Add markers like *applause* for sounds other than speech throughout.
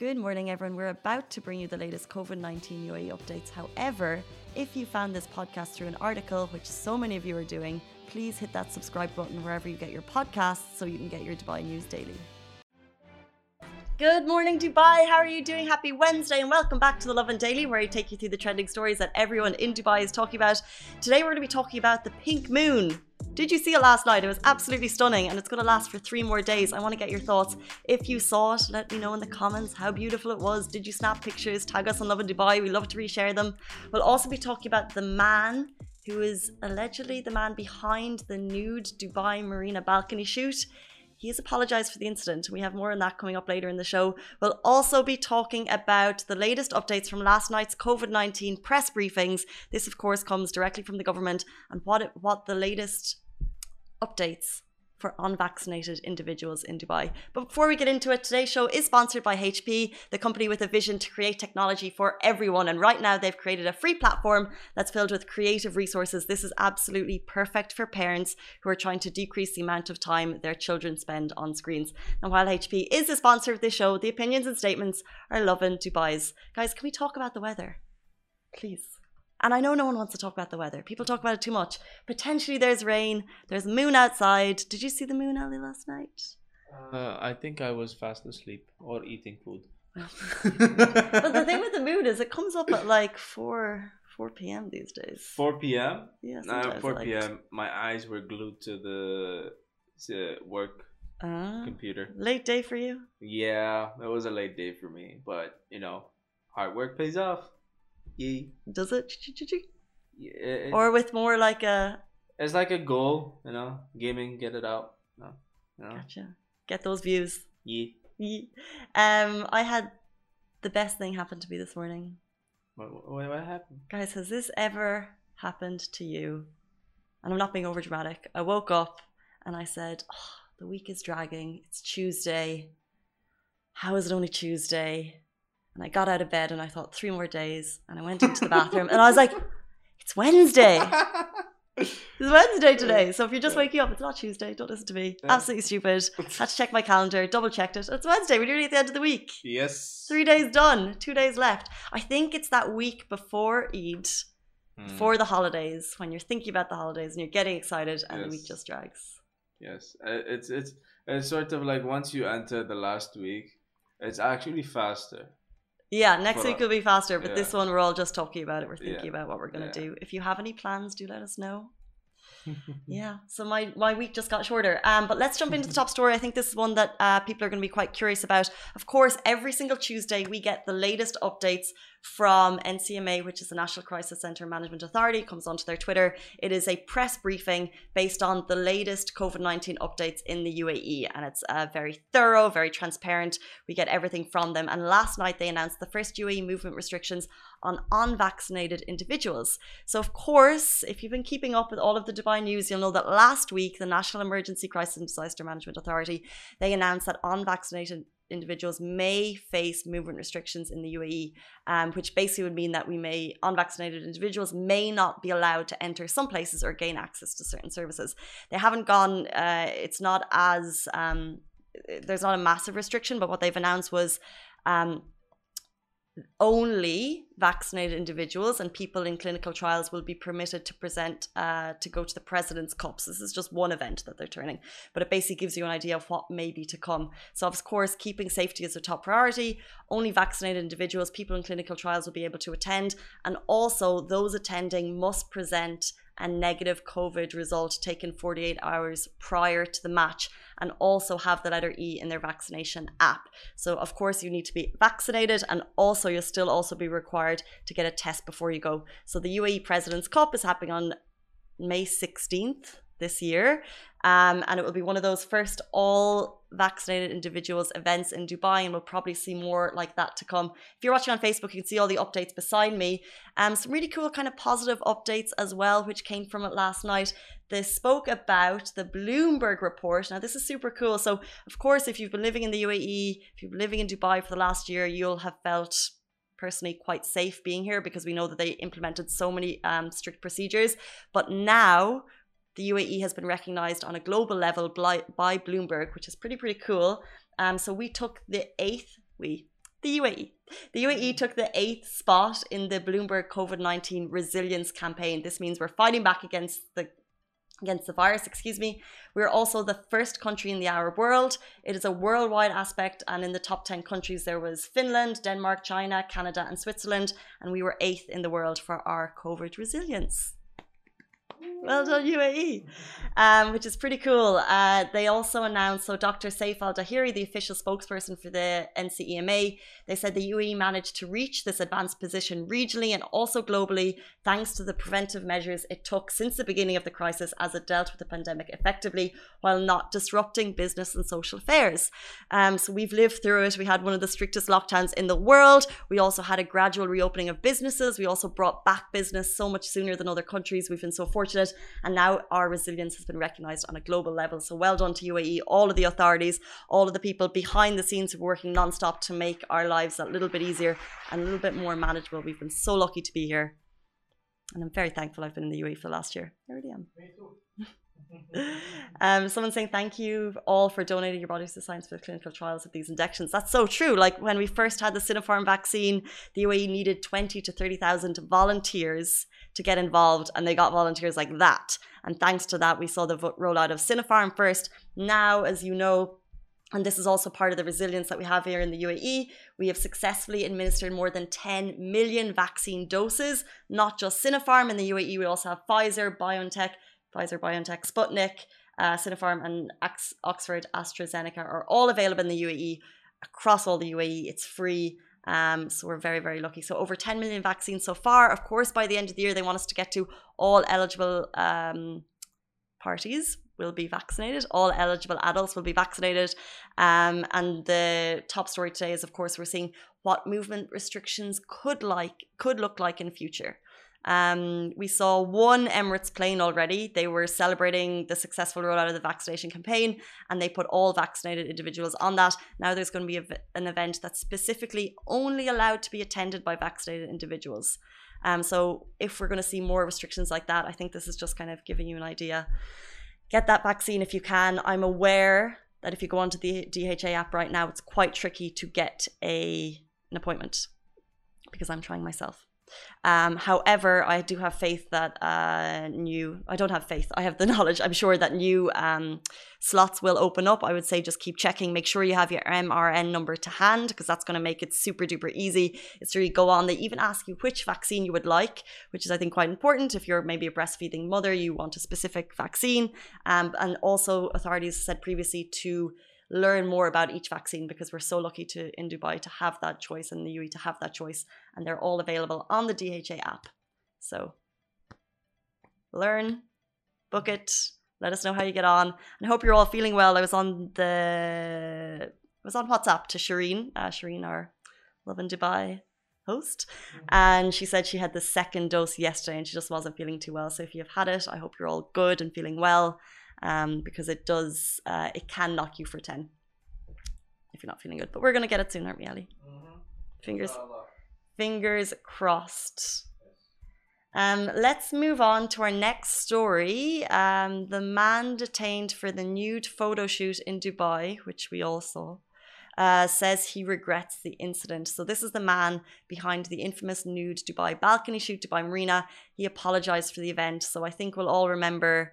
Good morning, everyone. We're about to bring you the latest COVID 19 UAE updates. However, if you found this podcast through an article, which so many of you are doing, please hit that subscribe button wherever you get your podcasts so you can get your Dubai news daily. Good morning, Dubai. How are you doing? Happy Wednesday, and welcome back to the Lovin Daily, where I take you through the trending stories that everyone in Dubai is talking about. Today, we're going to be talking about the pink moon. Did you see it last night? It was absolutely stunning, and it's going to last for three more days. I want to get your thoughts. If you saw it, let me know in the comments how beautiful it was. Did you snap pictures? Tag us on Lovin Dubai. We love to reshare them. We'll also be talking about the man who is allegedly the man behind the nude Dubai Marina balcony shoot. He has apologized for the incident. We have more on that coming up later in the show. We'll also be talking about the latest updates from last night's COVID 19 press briefings. This, of course, comes directly from the government and what, it, what the latest updates for unvaccinated individuals in Dubai. But before we get into it, today's show is sponsored by HP, the company with a vision to create technology for everyone. And right now, they've created a free platform that's filled with creative resources. This is absolutely perfect for parents who are trying to decrease the amount of time their children spend on screens. And while HP is the sponsor of this show, the opinions and statements are Lovin Dubai's. Guys, can we talk about the weather? Please. And I know no one wants to talk about the weather. People talk about it too much. Potentially there's rain, there's moon outside. Did you see the moon, Ali, last night? Uh, I think I was fast asleep or eating food. *laughs* but the thing with the moon is it comes up at like 4 4 p.m. these days. 4 p.m. Yeah, Uh, 4 like- p.m. My eyes were glued to the, the work Ah, computer. late day for you? Yeah, it was a late day for me, but you know, hard work pays off. Yeah, Does it? Yeah Or with more like a it's like a goal, you know, gaming, get it out. You know, gotcha. Get those views. yeah. Yee. Um, I had the best thing happen to me this morning. What, what, what happened? Guys, has this ever happened to you? And I'm not being over dramatic. I woke up and I said, oh, the week is dragging. It's Tuesday. How is it only Tuesday? And I got out of bed and I thought three more days. And I went into the bathroom and I was like, it's Wednesday. *laughs* It's Wednesday today. So if you're just waking up, it's not Tuesday. Don't listen to me. Yeah. Absolutely stupid. Had to check my calendar, double checked it. It's Wednesday. We're nearly at the end of the week. yes. Three days done, two days left. I think it's that week before Eid, Hmm, before the holidays, when you're thinking about the holidays and you're getting excited and the week just drags. Yes, Uh, it's it's it's sort of like once you enter the last week, it's actually faster. Yeah, next For- week will be faster, but this one we're all just talking about it. We're thinking Yeah. about what we're going to Yeah. do. If you have any plans, do let us know. *laughs* Yeah, so my, my week just got shorter. Um, but let's jump into the top story. I think this is one that uh, people are going to be quite curious about. Of course, every single Tuesday we get the latest updates from NCEMA, which is the National Crisis Centre Management Authority. Comes onto their Twitter. It is a press briefing based on the latest COVID 19 updates in the UAE. And it's uh, very thorough, very transparent. We get everything from them. And last night they announced the first UAE movement restrictions on unvaccinated individuals. So, of course, if you've been keeping up with all of the Dubai news, you'll know that last week the National Emergency Crisis and Disaster Management Authority they announced that unvaccinated individuals may face movement restrictions in the UAE, um, which basically would mean that we may unvaccinated individuals may not be allowed to enter some places or gain access to certain services. They haven't gone. Uh, it's not as um, there's not a massive restriction, but what they've announced was. Um, only vaccinated individuals and people in clinical trials will be permitted to present uh, to go to the president's cups. This is just one event that they're turning, but it basically gives you an idea of what may be to come. So, of course, keeping safety is a top priority. Only vaccinated individuals, people in clinical trials will be able to attend, and also those attending must present a negative COVID result taken 48 hours prior to the match and also have the letter E in their vaccination app. So of course you need to be vaccinated and also you'll still also be required to get a test before you go. So the UAE President's Cup is happening on May 16th this year. Um, and it will be one of those first all vaccinated individuals events in Dubai, and we'll probably see more like that to come. If you're watching on Facebook, you can see all the updates beside me. Um, some really cool kind of positive updates as well, which came from it last night. They spoke about the Bloomberg report. Now, this is super cool. So, of course, if you've been living in the UAE, if you've been living in Dubai for the last year, you'll have felt personally quite safe being here because we know that they implemented so many um, strict procedures. But now the UAE has been recognized on a global level by, Bloomberg, which is pretty, pretty cool. Um, so we took the eighth, we, the UAE. The UAE took the eighth spot in the Bloomberg COVID 19 resilience campaign. This means we're fighting back against the against the virus, excuse me. We're also the first country in the Arab world. It is a worldwide aspect, and in the top 10 countries, there was Finland, Denmark, China, Canada, and Switzerland, and we were eighth in the world for our COVID resilience. Well done, UAE, um, which is pretty cool. Uh, they also announced, so Dr. Saif Al Dhaheri, the official spokesperson for the NCEMA, they said the UAE managed to reach this advanced position regionally and also globally thanks to the preventive measures it took since the beginning of the crisis as it dealt with the pandemic effectively while not disrupting business and social affairs. Um, so we've lived through it. We had one of the strictest lockdowns in the world. We also had a gradual reopening of businesses. We also brought back business so much sooner than other countries. We've been so fortunate. And now our resilience has been recognized on a global level. So well done to UAE, all of the authorities, all of the people behind the scenes who are working nonstop to make our lives a little bit easier and a little bit more manageable. We've been so lucky to be here. And I'm very thankful I've been in the UAE for the last year. I really am. *laughs* um, someone saying thank you all for donating your bodies to science for the clinical trials of these injections. That's so true. Like when we first had the Sinopharm vaccine, the UAE needed 20 to 30,000 volunteers to get involved, and they got volunteers like that. And thanks to that, we saw the rollout of Sinopharm first. Now, as you know, and this is also part of the resilience that we have here in the UAE. We have successfully administered more than 10 million vaccine doses, not just Sinopharm in the UAE. We also have Pfizer, BioNTech, Pfizer, BioNTech, Sputnik, uh, Sinopharm, and Oxford AstraZeneca are all available in the UAE across all the UAE. It's free. Um, so we're very, very lucky. So over 10 million vaccines so far. Of course, by the end of the year, they want us to get to all eligible um, parties will be vaccinated. All eligible adults will be vaccinated. Um, and the top story today is, of course, we're seeing what movement restrictions could like could look like in future. Um, we saw one Emirates plane already. They were celebrating the successful rollout of the vaccination campaign and they put all vaccinated individuals on that. Now there's going to be a, an event that's specifically only allowed to be attended by vaccinated individuals. Um, so if we're going to see more restrictions like that, I think this is just kind of giving you an idea. Get that vaccine if you can. I'm aware that if you go onto the DHA app right now, it's quite tricky to get a an appointment because I'm trying myself. Um, however, I do have faith that uh, new, I don't have faith, I have the *laughs* knowledge. I'm sure that new um, slots will open up. I would say just keep checking, make sure you have your MRN number to hand because that's going to make it super duper easy. It's really go on. They even ask you which vaccine you would like, which is, I think, quite important. If you're maybe a breastfeeding mother, you want a specific vaccine. Um, and also, authorities said previously to learn more about each vaccine because we're so lucky to in Dubai to have that choice and the UAE to have that choice, and they're all available on the DHA app. So learn, book it, let us know how you get on, and hope you're all feeling well. I was on the I was on WhatsApp to Shireen, uh, Shireen, our Lovin Dubai host, mm-hmm. and she said she had the second dose yesterday and she just wasn't feeling too well. So if you've had it, I hope you're all good and feeling well um, because it does, uh, it can knock you for 10 if you're not feeling good. But we're going to get it soon, aren't we, Ali? Mm-hmm. Fingers, fingers crossed. Um, let's move on to our next story. Um, the man detained for the nude photo shoot in Dubai, which we all saw, uh, says he regrets the incident. So, this is the man behind the infamous nude Dubai balcony shoot, Dubai Marina. He apologized for the event. So, I think we'll all remember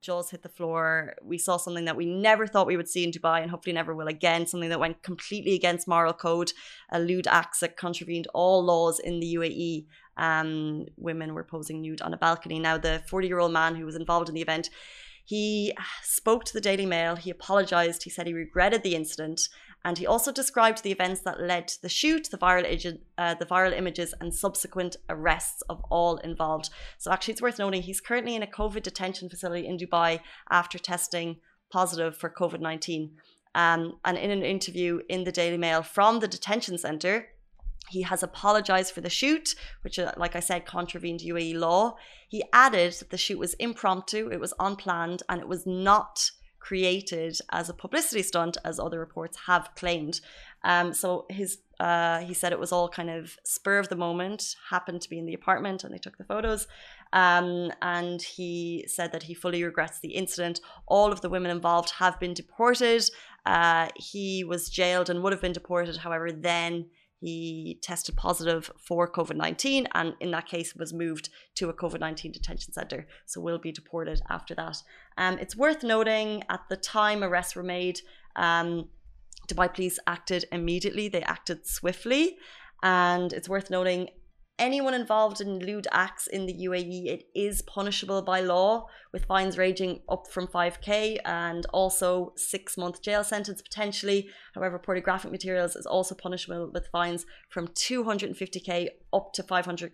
jaws hit the floor. We saw something that we never thought we would see in Dubai and hopefully never will again, something that went completely against moral code, a lewd acts that contravened all laws in the UAE. Um, women were posing nude on a balcony. Now, the 40 year old man who was involved in the event, he spoke to the Daily Mail. He apologized. He said he regretted the incident and he also described the events that led to the shoot, the viral, uh, the viral images, and subsequent arrests of all involved. So, actually, it's worth noting he's currently in a COVID detention facility in Dubai after testing positive for COVID 19. Um, and in an interview in the Daily Mail from the detention centre, He has apologized for the shoot, which, uh, like I said, contravened UAE law. He added that the shoot was impromptu, it was unplanned, and it was not created as a publicity stunt, as other reports have claimed. Um, so his uh, he said it was all kind of spur of the moment, happened to be in the apartment, and they took the photos. Um, and he said that he fully regrets the incident. All of the women involved have been deported. Uh, he was jailed and would have been deported. However, then he tested positive for COVID 19 and in that case was moved to a COVID 19 detention center. So will be deported after that. Um, it's worth noting at the time arrests were made, um, Dubai police acted immediately, they acted swiftly. And it's worth noting anyone involved in lewd acts in the UAE, it is punishable by law with fines ranging up from 5k and also six month jail sentence potentially. However, pornographic materials is also punishable with fines from 250k up to 500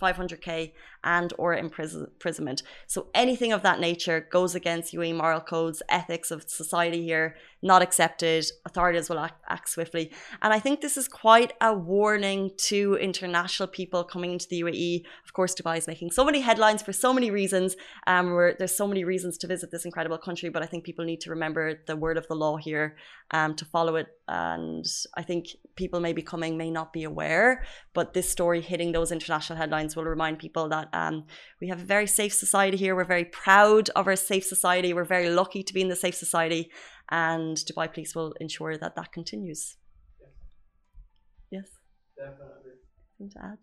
500k and or imprisonment. So anything of that nature goes against UAE moral codes, ethics of society here, not accepted. Authorities will act, act, swiftly. And I think this is quite a warning to international people coming into the UAE. Of course, Dubai is making so many headlines for so many reasons. Um, there's so many reasons to visit this incredible country, but I think people need to remember the word of the law here um, to follow it. And I think people may be coming may not be aware, but this story hitting those international headlines will remind people that um, we have a very safe society here. We're very proud of our safe society. We're very lucky to be in the safe society and Dubai Police will ensure that that continues. Yes. Definitely. Anything to add?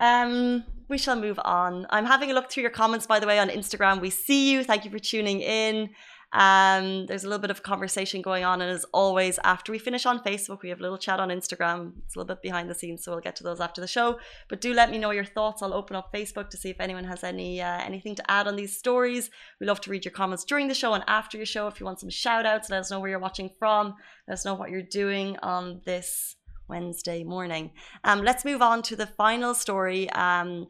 Um, we shall move on. I'm having a look through your comments, by the way, on Instagram. We see you. Thank you for tuning in. Um, there's a little bit of conversation going on, and as always, after we finish on Facebook, we have a little chat on Instagram. It's a little bit behind the scenes, so we'll get to those after the show. But do let me know your thoughts. I'll open up Facebook to see if anyone has any uh, anything to add on these stories. We love to read your comments during the show and after your show. If you want some shout outs, let us know where you're watching from. Let us know what you're doing on this Wednesday morning. Um, let's move on to the final story. Um,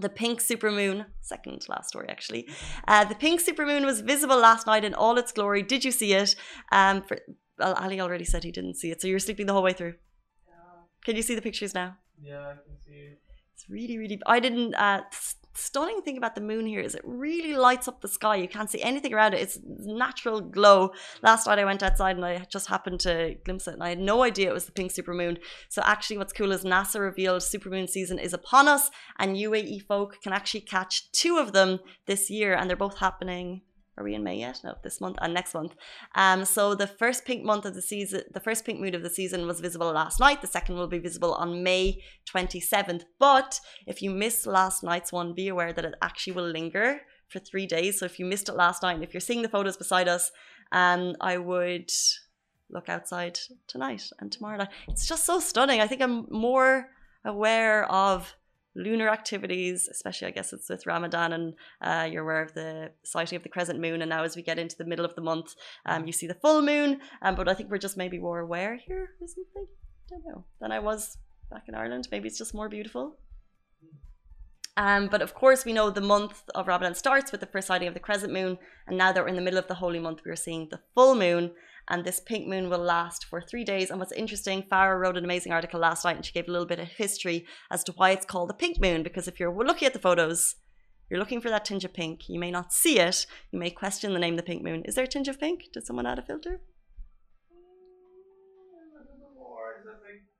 the pink supermoon, second last story actually. Uh, the pink supermoon was visible last night in all its glory. Did you see it? Um, for, well, Ali already said he didn't see it, so you're sleeping the whole way through. Yeah. Can you see the pictures now? Yeah, I can see it. It's really, really. I didn't. Uh, stunning thing about the moon here is it really lights up the sky. You can't see anything around it. It's natural glow. Last night I went outside and I just happened to glimpse it and I had no idea it was the pink supermoon. So actually what's cool is NASA revealed supermoon season is upon us and UAE folk can actually catch two of them this year and they're both happening are we in May yet? No, this month and next month. Um, so the first pink month of the season, the first pink moon of the season was visible last night. The second will be visible on May 27th. But if you missed last night's one, be aware that it actually will linger for three days. So if you missed it last night, and if you're seeing the photos beside us, um, I would look outside tonight and tomorrow night. It's just so stunning. I think I'm more aware of lunar activities, especially I guess it's with Ramadan and uh, you're aware of the sighting of the crescent moon. And now as we get into the middle of the month, um, you see the full moon. Um, but I think we're just maybe more aware here or something. I don't know. Than I was back in Ireland. Maybe it's just more beautiful. Um, but of course, we know the month of Ramadan starts with the first sighting of the crescent moon, and now that we're in the middle of the holy month, we're seeing the full moon and this pink moon will last for three days. And what's interesting, Farah wrote an amazing article last night and she gave a little bit of history as to why it's called the pink moon. Because if you're looking at the photos, you're looking for that tinge of pink. You may not see it. You may question the name the pink moon. Is there a tinge of pink? Did someone add a filter?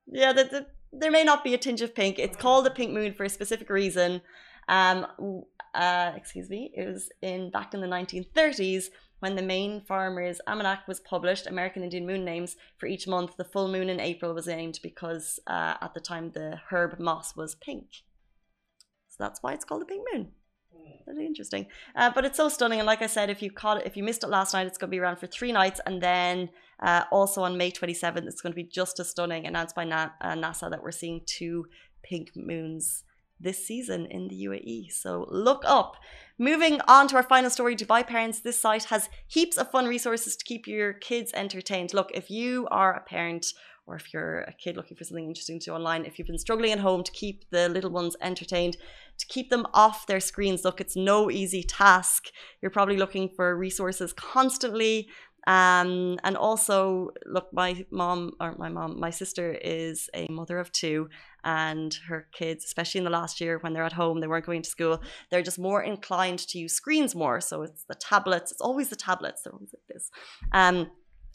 Yeah, the, the, there may not be a tinge of pink. It's called the pink moon for a specific reason. Um, uh, excuse me. It was in back in the 1930s when the Maine farmers almanac was published, American Indian moon names for each month. The full moon in April was named because uh, at the time the herb moss was pink. So that's why it's called the pink moon. Really interesting, uh, but it's so stunning. And like I said, if you caught it, if you missed it last night, it's going to be around for three nights, and then uh, also on May 27th, it's going to be just as stunning. Announced by Na- uh, NASA that we're seeing two pink moons this season in the UAE. So look up. Moving on to our final story, Dubai Parents. This site has heaps of fun resources to keep your kids entertained. Look, if you are a parent or if you're a kid looking for something interesting to do online, if you've been struggling at home to keep the little ones entertained, to keep them off their screens, look, it's no easy task. You're probably looking for resources constantly Um, and also, look, my mom, or my mom, my sister is a mother of two, and her kids, especially in the last year when they're at home, they weren't going to school, they're just more inclined to use screens more. So it's the tablets, it's always the tablets, they're always like this. Um,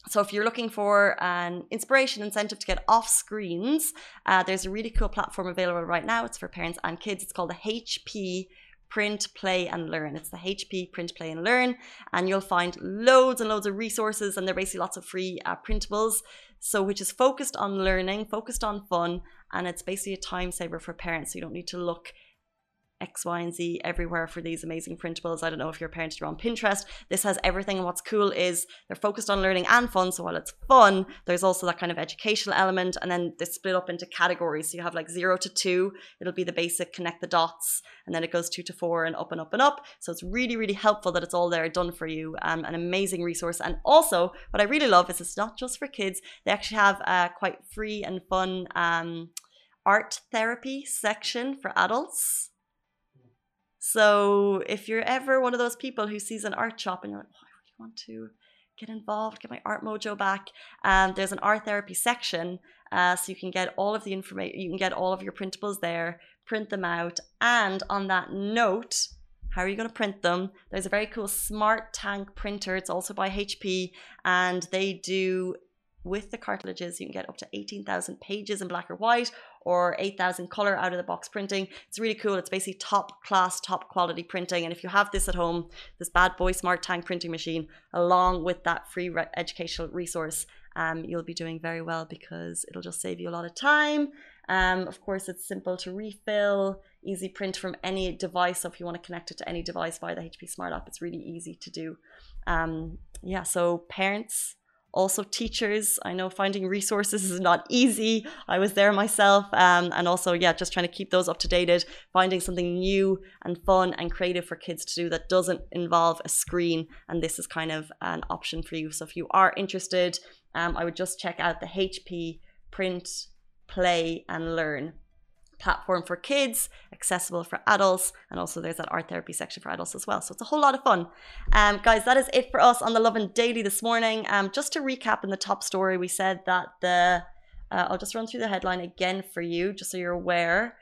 so if you're looking for an inspiration incentive to get off screens, uh, there's a really cool platform available right now. It's for parents and kids. It's called the HP Print, Play and Learn. It's the HP Print, Play and Learn, and you'll find loads and loads of resources, and they're basically lots of free uh, printables. So which is focused on learning, focused on fun, and it's basically a time saver for parents. So you don't need to look X, Y, and Z everywhere for these amazing printables. I don't know if your parents are on Pinterest. This has everything. And what's cool is they're focused on learning and fun. So while it's fun, there's also that kind of educational element. And then they split up into categories. So you have like zero to two, it'll be the basic connect the dots. And then it goes two to four and up and up and up. So it's really, really helpful that it's all there done for you. Um, an amazing resource. And also, what I really love is it's not just for kids, they actually have a quite free and fun um, art therapy section for adults. So if you're ever one of those people who sees an art shop and you're like, oh, I really want to get involved, get my art mojo back, um, there's an art therapy section. Uh, so you can get all of the information, you can get all of your printables there, print them out. And on that note, how are you going to print them? There's a very cool Smart Tank printer. It's also by HP, and they do with the cartilages, you can get up to 18,000 pages in black or white or 8,000 color out of the box printing. It's really cool. It's basically top class, top quality printing. And if you have this at home, this bad boy Smart Tank printing machine, along with that free re- educational resource, um, you'll be doing very well because it'll just save you a lot of time. Um, of course, it's simple to refill, easy print from any device. So if you want to connect it to any device via the HP Smart app, it's really easy to do. Um, yeah, so parents, also teachers. I know finding resources is not easy. I was there myself um, and also yeah just trying to keep those up to date finding something new and fun and creative for kids to do that doesn't involve a screen and this is kind of an option for you. So if you are interested um, i would just check out the hp print play and learn platform for kids, accessible for adults, and also there's that art therapy section for adults as well. So it's a whole lot of fun. Um, guys, that is it for us on the Lovin Daily this morning. Um, just to recap in the top story, we said that the uh, I'll just run through the headline again for you, just so you're aware.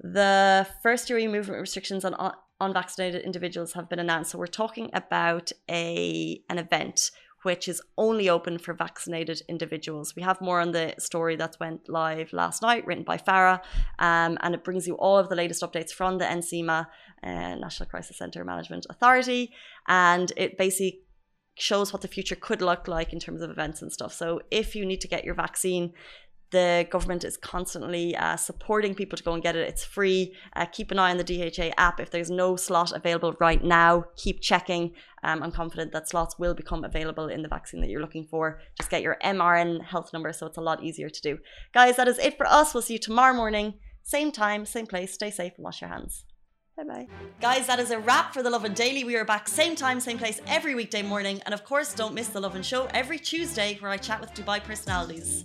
The first degree movement restrictions on unvaccinated individuals have been announced. So we're talking about a an event which is only open for vaccinated individuals. We have more on the story that went live last night, written by Farah, um, and it brings you all of the latest updates from the NCEMA, uh, National Crisis Centre Management Authority, and it basically shows what the future could look like in terms of events and stuff. So if you need to get your vaccine, the government is constantly uh, supporting people to go and get it. It's free. Uh, keep an eye on the DHA app. If there's no slot available right now, keep checking. Um, I'm confident that slots will become available in the vaccine that you're looking for. Just get your MRN health number so it's a lot easier to do. Guys, that is it for us. We'll see you tomorrow morning, same time, same place. Stay safe and wash your hands. Bye bye. Guys, that is a wrap for the Lovin Daily. We are back same time, same place every weekday morning. And of course, don't miss the Lovin Show every Tuesday where I chat with Dubai personalities.